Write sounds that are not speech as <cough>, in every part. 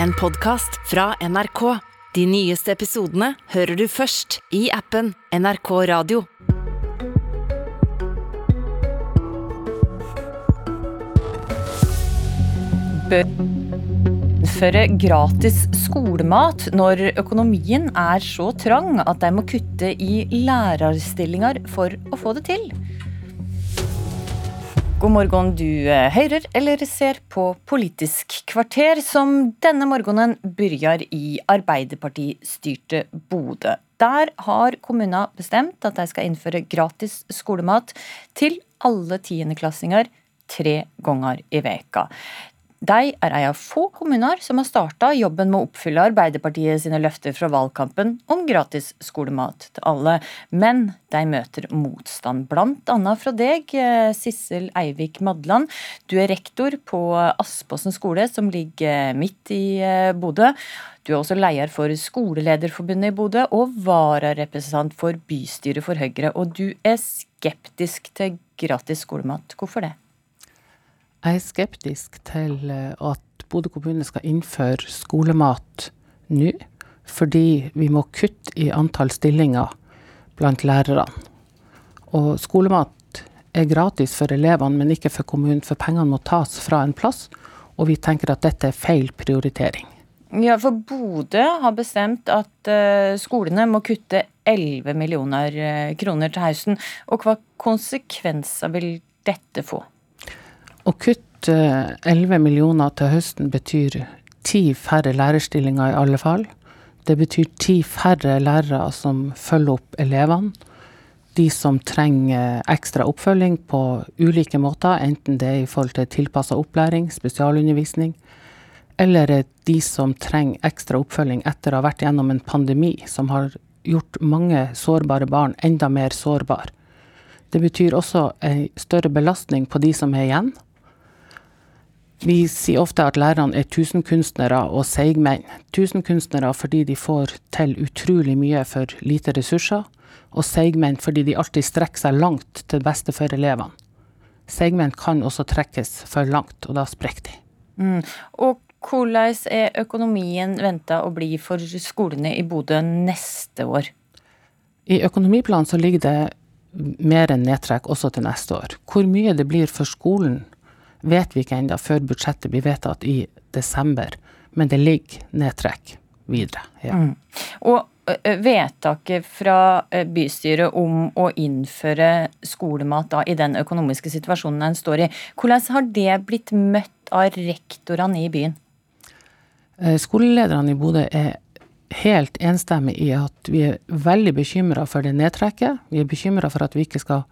en podkast fra NRK. De nyeste episodene hører du først i appen NRK Radio. innføre gratis skolemat når økonomien er så trang at de må kutte i lærerstillinger for å få det til. God morgen, du eh, hører eller ser på Politisk kvarter, som denne morgenen begynner i Arbeiderparti-styrte Bodø. Der har kommunen bestemt at de skal innføre gratis skolemat til alle tiendeklassinger tre ganger i veka. De er en av få kommuner som har starta jobben med å oppfylle Arbeiderpartiet sine løfter fra valgkampen om gratis skolemat til alle, men de møter motstand, bl.a. fra deg, eh, Sissel Eivik Madland. Du er rektor på Aspåsen skole, som ligger midt i eh, Bodø. Du er også leder for Skolelederforbundet i Bodø og vararepresentant for bystyret for Høyre. Og du er skeptisk til gratis skolemat. Hvorfor det? Jeg er skeptisk til eh, at Bodø kommune skal innføre skolemat nå, fordi vi må kutte i antall stillinger blant lærerne. Og skolemat er gratis for elevene, men ikke for kommunen, for pengene må tas fra en plass. Og vi tenker at dette er feil prioritering. Ja, for Bodø har bestemt at uh, skolene må kutte 11 millioner uh, kroner til høsten. Og hva konsekvenser vil dette få? Å kutte 11 millioner til høsten betyr ti færre lærerstillinger i alle fall. Det betyr ti færre lærere som følger opp elevene. De som trenger ekstra oppfølging på ulike måter, enten det er i forhold til tilpassa opplæring, spesialundervisning, eller de som trenger ekstra oppfølging etter å ha vært gjennom en pandemi som har gjort mange sårbare barn enda mer sårbare. Det betyr også en større belastning på de som er igjen. Vi sier ofte at lærerne er tusenkunstnere og seigmenn. Tusenkunstnere fordi de får til utrolig mye for lite ressurser, og seigmenn fordi de alltid strekker seg langt til beste for elevene. Seigmenn kan også trekkes for langt, og da sprekker de. Mm. Og hvordan er økonomien venta å bli for skolene i Bodø neste år? I økonomiplanen så ligger det mer enn nedtrekk også til neste år. Hvor mye det blir for skolen vet vi ikke ennå før budsjettet blir vedtatt i desember, men det ligger nedtrekk videre. Ja. Mm. Og vedtaket fra bystyret om å innføre skolemat da, i den økonomiske situasjonen en står i, hvordan har det blitt møtt av rektorene i byen? Skolelederne i Bodø er helt enstemmig i at vi er veldig bekymra for det nedtrekket. Vi er bekymra for at vi ikke skal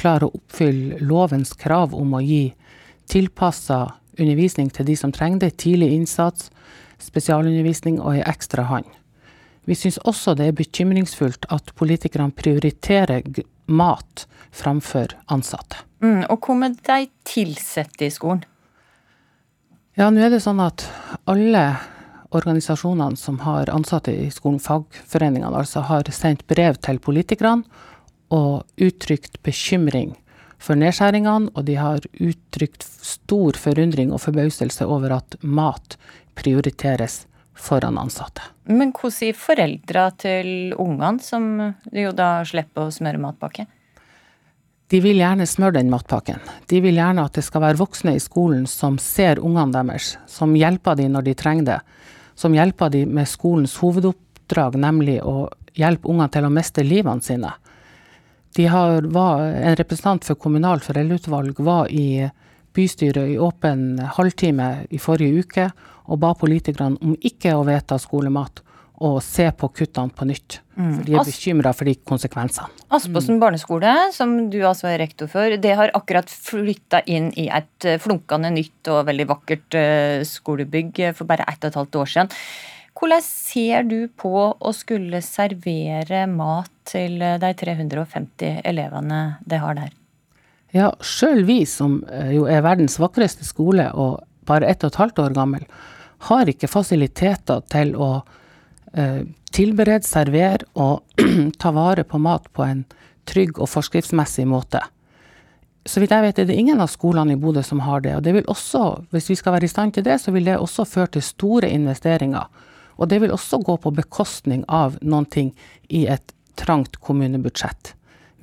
klare å oppfylle lovens krav om å gi tilpassa undervisning til de som trenger det, tidlig innsats, spesialundervisning og ei ekstra hånd. Vi syns også det er bekymringsfullt at politikerne prioriterer mat framfor ansatte. Mm, og hva med de ansatte i skolen? Ja, nå er det sånn at alle organisasjonene som har ansatte i skolen, fagforeningene altså, har sendt brev til politikerne og uttrykt bekymring for nedskjæringene, og de har uttrykt stor forundring og forbauselse over at mat prioriteres foran ansatte. Men hvordan sier foreldra til ungene, som jo da slipper å smøre matpakke? De vil gjerne smøre den matpakken. De vil gjerne at det skal være voksne i skolen som ser ungene deres, som hjelper dem når de trenger det. Som hjelper dem med skolens hovedoppdrag, nemlig å hjelpe ungene til å miste livene sine. De har, var, en representant for kommunalt foreldreutvalg var i bystyret i åpen halvtime i forrige uke og ba politikerne om ikke å vedta skolemat og se på kuttene på nytt. Mm. For de er bekymra for de konsekvensene. Aspåsen barneskole, som du altså er rektor for, det har akkurat flytta inn i et flunkende nytt og veldig vakkert eh, skolebygg for bare ett og et halvt år siden. Hvordan ser du på å skulle servere mat til de 350 elevene det har der? Ja, sjøl vi som eh, jo er verdens vakreste skole og bare ett og et halvt år gammel, har ikke fasiliteter til å uh, tilberede, servere og <clears throat> ta vare på mat på en trygg og forskriftsmessig måte. så vidt jeg vet er det ingen av skolene i Bodø som har det. Og det vil også, hvis vi skal være i stand til det, så vil det også føre til store investeringer. Og det vil også gå på bekostning av noen ting i et trangt kommunebudsjett.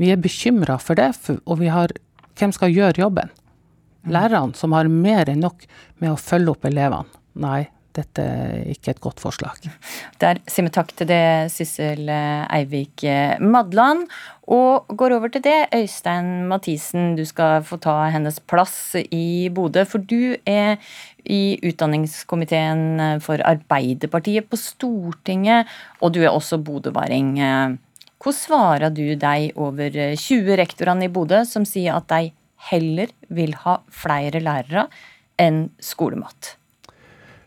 Vi er bekymra for det, og vi har Hvem skal gjøre jobben? Lærerne, som har mer enn nok med å følge opp elevene. Nei, dette ikke et godt forslag. Der sier vi takk til det, Sissel Eivik Madland. Og går over til det, Øystein Mathisen, du skal få ta hennes plass i Bodø. For du er i utdanningskomiteen for Arbeiderpartiet på Stortinget, og du er også bodøværing. Hvordan svarer du deg over 20 rektorene i Bodø som sier at de heller vil ha flere lærere enn skolemat?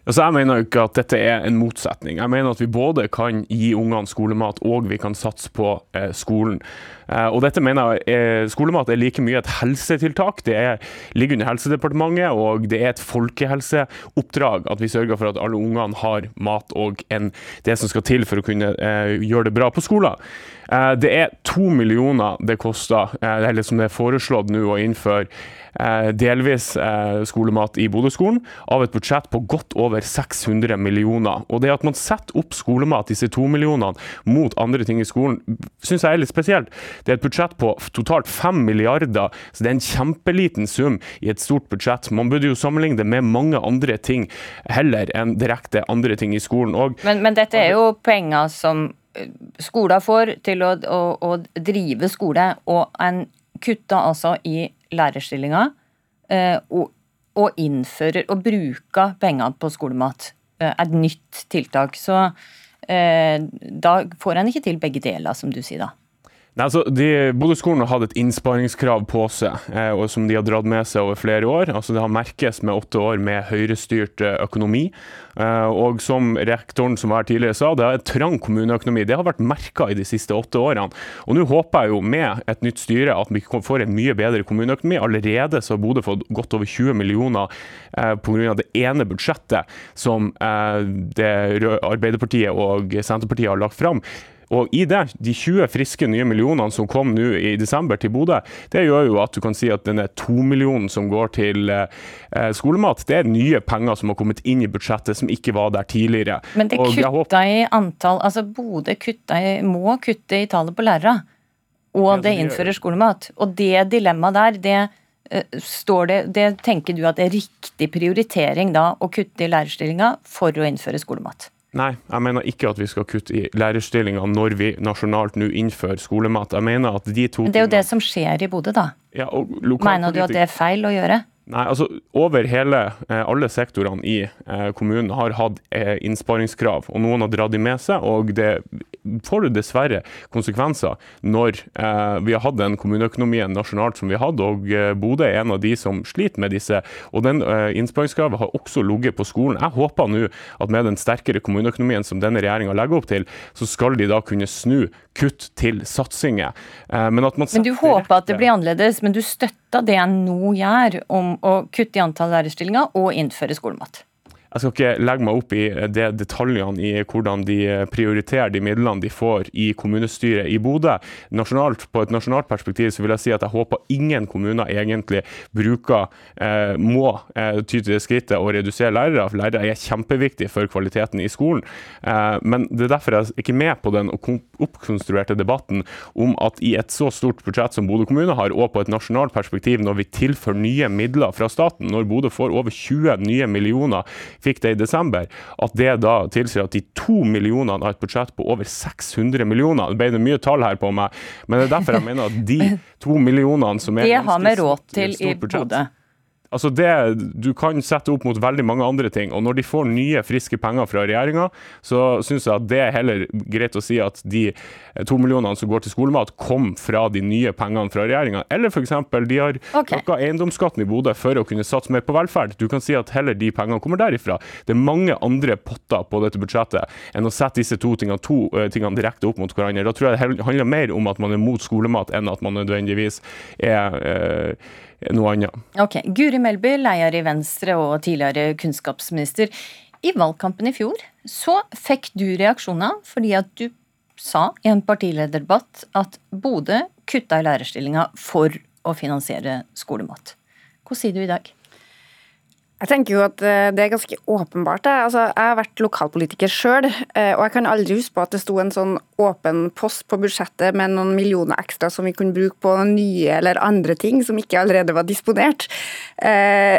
Altså, jeg mener jo ikke at dette er en motsetning. Jeg mener at vi både kan gi ungene skolemat og vi kan satse på eh, skolen. Eh, og dette mener jeg eh, Skolemat er like mye et helsetiltak. Det er, ligger under Helsedepartementet, og det er et folkehelseoppdrag at vi sørger for at alle ungene har mat og en, det som skal til for å kunne eh, gjøre det bra på skolen. Eh, det er to millioner det koster, eh, eller som det er foreslått nå å innføre Eh, delvis skolemat i Bodø-skolen, av et budsjett på godt over 600 millioner. Og det at man setter opp skolemat, disse to millionene, mot andre ting i skolen, syns jeg er litt spesielt. Det er et budsjett på totalt fem milliarder, så det er en kjempeliten sum i et stort budsjett. Man burde jo sammenligne det med mange andre ting heller enn direkte andre ting i skolen. Og, men, men dette er jo penger som skolen får til å, å, å drive skole, og en kutter altså i lærerstillinger eh, og, og, innfører og bruker penger på skolemat. Eh, et nytt tiltak. Så eh, da får en ikke til begge deler, som du sier da. Nei, altså, Bodø-skolen har hatt et innsparingskrav på seg, eh, og som de har dratt med seg over flere år. Altså, det har merkes med åtte år med høyrestyrt eh, økonomi. Eh, og som rektoren som var her tidligere sa, det er en trang kommuneøkonomi. Det har vært merka i de siste åtte årene. Og Nå håper jeg jo med et nytt styre at vi får en mye bedre kommuneøkonomi. Allerede så har Bodø fått godt over 20 millioner eh, pga. det ene budsjettet som eh, det Arbeiderpartiet og Senterpartiet har lagt fram. Og i det, de 20 friske nye millionene som kom nå i desember til Bodø, det gjør jo at du kan si at denne to-millionen som går til eh, skolemat, det er nye penger som har kommet inn i budsjettet som ikke var der tidligere. Men det kutta i antall, altså Bodø må kutte i tallet på lærere, og ja, det, det innfører skolemat. Og det dilemmaet der, det uh, står det, det tenker du at det er riktig prioritering da å kutte i lærerstillinga for å innføre skolemat? Nei, jeg mener ikke at vi skal kutte i lærerstillinger når vi nasjonalt nå innfører skolemat. Jeg mener at de to Men det er jo det som skjer i Bodø, da. Ja, mener du at det er feil å gjøre? Nei, altså Over hele, eh, alle sektorene i eh, kommunen har hatt eh, innsparingskrav, og noen har dratt de med seg. og Det får jo dessverre konsekvenser når vi har hatt den kommuneøkonomien nasjonalt som vi har hatt, og Bodø er en av de som sliter med disse. og den Innsparingskravet har også ligget på skolen. Jeg håper nå at med den sterkere kommuneøkonomien som denne regjeringa legger opp til, så skal de da kunne snu kutt til satsinger. Men, men du håper at det blir annerledes, men du støtter det jeg nå gjør om å kutte i antall lærerstillinger og innføre skolemat. Jeg skal ikke legge meg opp i det detaljene i hvordan de prioriterer de midlene de får i kommunestyret i Bodø. Nasjonalt, På et nasjonalt perspektiv så vil jeg si at jeg håper ingen kommuner egentlig bruker, eh, må eh, ty til det skrittet å redusere lærere. For lærere er kjempeviktig for kvaliteten i skolen. Eh, men det er derfor jeg er ikke med på den oppkonstruerte debatten om at i et så stort budsjett som Bodø kommune har, og på et nasjonalt perspektiv, når vi tilfører nye midler fra staten, når Bodø får over 20 nye millioner fikk det i desember, at det da tilsier at de to millionene har et budsjett på over 600 millioner. Det ble det mye tall her på meg, men det er derfor jeg mener at de <laughs> to millionene som er Det har vi råd til i Bodø. Altså det, Du kan sette opp mot veldig mange andre ting. og Når de får nye, friske penger fra regjeringa, så syns jeg at det er heller greit å si at de to millionene som går til skolemat, kom fra de nye pengene fra regjeringa. Eller f.eks. de har okay. økt eiendomsskatten i Bodø for å kunne satse mer på velferd. Du kan si at heller de pengene kommer derifra. Det er mange andre potter på dette budsjettet enn å sette disse to tingene, to, uh, tingene direkte opp mot hverandre. Da tror jeg det handler mer om at man er mot skolemat enn at man nødvendigvis er uh, noe annet. Ok, Guri Melby, leder i Venstre og tidligere kunnskapsminister. I valgkampen i fjor så fikk du reaksjoner fordi at du sa i en partilederdebatt at Bodø kutta i lærerstillinga for å finansiere skolemat. Hva sier du i dag? Jeg tenker jo at eh, det er ganske åpenbart. Altså, jeg har vært lokalpolitiker sjøl, eh, og jeg kan aldri huske på at det sto en sånn åpen post på budsjettet med noen millioner ekstra som vi kunne bruke på nye eller andre ting som ikke allerede var disponert. Eh,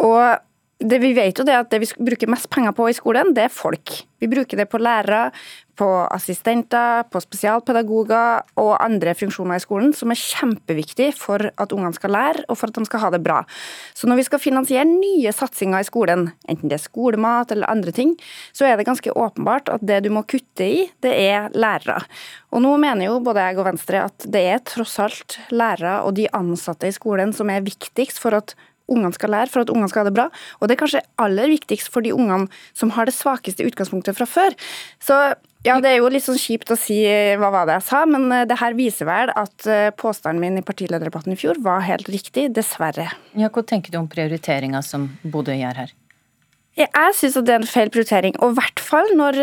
og det vi vet jo det at det vi bruker mest penger på i skolen, det er folk. Vi bruker det på lærere, på assistenter, på spesialpedagoger og andre funksjoner i skolen som er kjempeviktig for at ungene skal lære og for at de skal ha det bra. Så når vi skal finansiere nye satsinger i skolen, enten det er skolemat eller andre ting, så er det ganske åpenbart at det du må kutte i, det er lærere. Og nå mener jo både jeg og Venstre at det er tross alt lærere og de ansatte i skolen som er viktigst for at ungene skal lære, for at ungene skal ha det bra. Og det er kanskje aller viktigst for de ungene som har det svakeste utgangspunktet fra før. Så ja, det er jo litt sånn kjipt å si eh, hva var det jeg sa, men eh, det her viser vel at eh, påstanden min i partilederdebatten i fjor var helt riktig, dessverre. Ja, hva tenker du om prioriteringa som Bodø gjør her? Jeg syns det er en feil prioritering, og i hvert fall når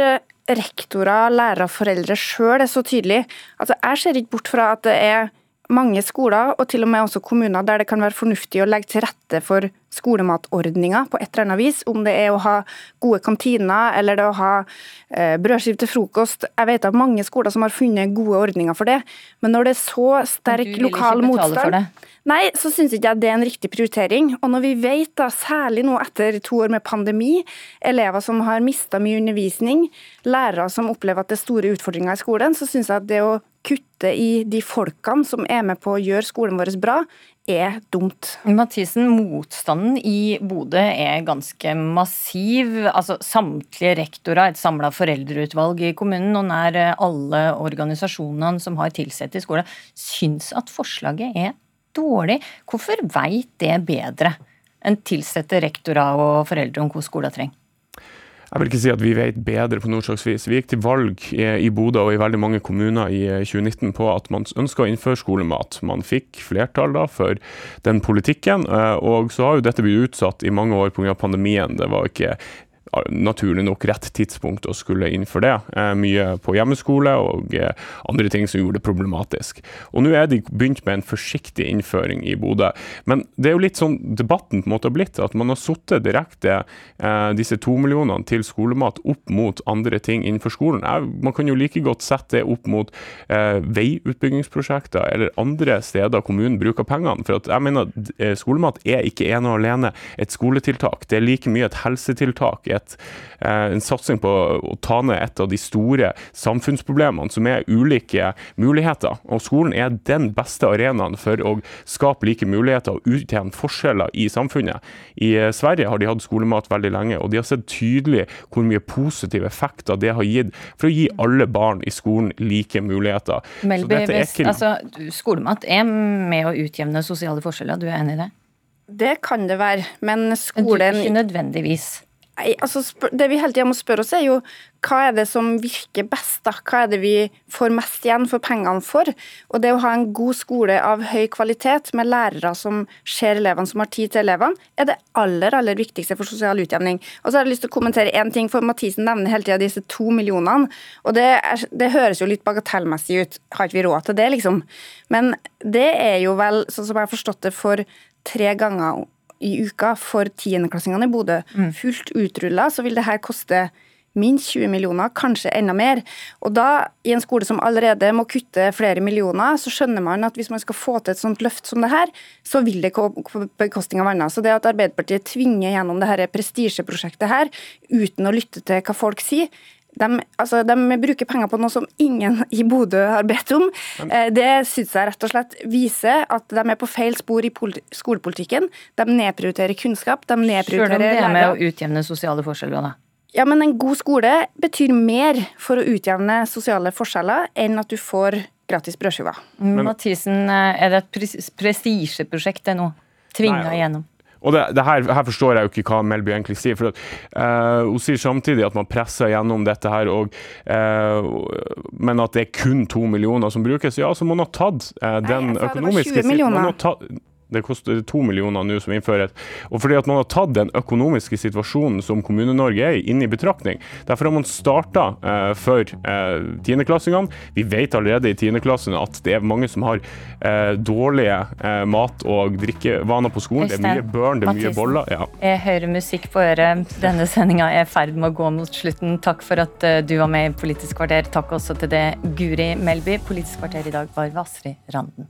rektorer, lærere og foreldre sjøl er så tydelige. Altså, jeg ser ikke bort fra at det er mange skoler, og til og med også kommuner, der det kan være fornuftig å legge til rette for skolematordninger på et eller annet vis. Om det er å ha gode kantiner eller det å ha eh, brødskive til frokost. Jeg vet av mange skoler som har funnet gode ordninger for det. Men når det er så sterk lokal motstand Nei, så syns ikke jeg det er en riktig prioritering. Og når vi vet, da, særlig nå etter to år med pandemi, elever som har mista mye undervisning, lærere som opplever at det er store utfordringer i skolen, så syns jeg at det å kutte i de folkene som er med på å gjøre skolen vår bra, er dumt. Mathisen, motstanden i Bodø er ganske massiv. Altså Samtlige rektorer, et samla foreldreutvalg i kommunen og nær alle organisasjonene som har tilsatte i skolen, syns at forslaget er dårlig. Hvorfor veit det bedre enn tilsatte rektorer og foreldre om hva skolen trenger? Jeg vil ikke si at vi vet bedre på noe slags vis. Vi gikk til valg i Bodø og i veldig mange kommuner i 2019 på at man ønska å innføre skolemat. Man fikk flertall da for den politikken, eh, og så har jo dette blitt utsatt i mange år pga. pandemien. Det var ikke naturlig nok rett tidspunkt å skulle innføre det. Eh, mye på hjemmeskole og eh, andre ting som gjorde det problematisk. Og Nå er de begynt med en forsiktig innføring i Bodø. Men det er jo litt sånn debatten på en måte har blitt, at man har sittet direkte eh, disse to millionene til skolemat opp mot andre ting innenfor skolen. man kan jo like godt sette det opp mot veiutbyggingsprosjekter eller andre steder kommunen bruker pengene. For jeg mener skolemat er ikke ene og alene et skoletiltak. Det er like mye et helsetiltak. et et, eh, en satsing på å ta ned et av de store samfunnsproblemene, som er ulike muligheter. Og skolen er den beste arenaen for å skape like muligheter og utjevne forskjeller i samfunnet. I eh, Sverige har de hatt skolemat veldig lenge, og de har sett tydelig hvor mye positive effekter det har gitt for å gi alle barn i skolen like muligheter. Melby, hvis, altså, skolemat er med å utjevne sosiale forskjeller, du er enig i det? Det kan det være, men skolen Ikke nødvendigvis. Nei, altså Det vi hele tida må spørre oss, er jo hva er det som virker best? da? Hva er det vi får mest igjen for pengene for? Og det å ha en god skole av høy kvalitet, med lærere som ser elevene, som har tid til elevene, er det aller aller viktigste for sosial utjevning. Og så har jeg lyst til å kommentere én ting, for Mathisen nevner hele tida disse to millionene. Og det, er, det, høres jo litt bagatellmessig ut, har ikke vi råd til det, liksom? Men det er jo vel, sånn som jeg har forstått det, for tre ganger i uka for tiendeklassingene i Bodø. Mm. Fullt utrulla så vil det her koste minst 20 millioner, kanskje enda mer. Og da, i en skole som allerede må kutte flere millioner, så skjønner man at hvis man skal få til et sånt løft som det her, så vil det gå på bekostning av annet. Så det at Arbeiderpartiet tvinger gjennom det prestisjeprosjektet her, uten å lytte til hva folk sier, de, altså, de, bruker penger på noe som ingen i Bodø har bedt om. Eh, det syns jeg rett og slett viser at de er på feil spor i skolepolitikken. De nedprioriterer kunnskap. de nedprioriterer Selv om det er med å utjevne sosiale forskjeller, da? Ja, men en god skole betyr mer for å utjevne sosiale forskjeller enn at du får gratis brødskiver. Mathisen, eh, er det et prestisjeprosjekt det nå? Tvinga igjennom? Og det, det her, her, forstår jeg jo ikke hva Melby egentlig sier. for at, uh, Hun sier samtidig at man presser gjennom dette her, og, uh, men at det er kun to millioner som brukes. Ja, så man ha tatt uh, den Nei, økonomiske siden. Det koster to millioner nå som innføres. Og fordi at man har tatt den økonomiske situasjonen som Kommune-Norge er i, inn i betraktning. Derfor har man starta eh, for eh, tiendeklassingene. Vi vet allerede i tiendeklassen at det er mange som har eh, dårlige eh, mat- og drikkevaner på skolen. Det er mye børn, det er mye boller. Ja. Jeg hører musikk på øret. Denne sendinga er i ferd med å gå mot slutten. Takk for at eh, du var med i Politisk kvarter. Takk også til det Guri Melby. Politisk kvarter i dag var ved Astrid Randen.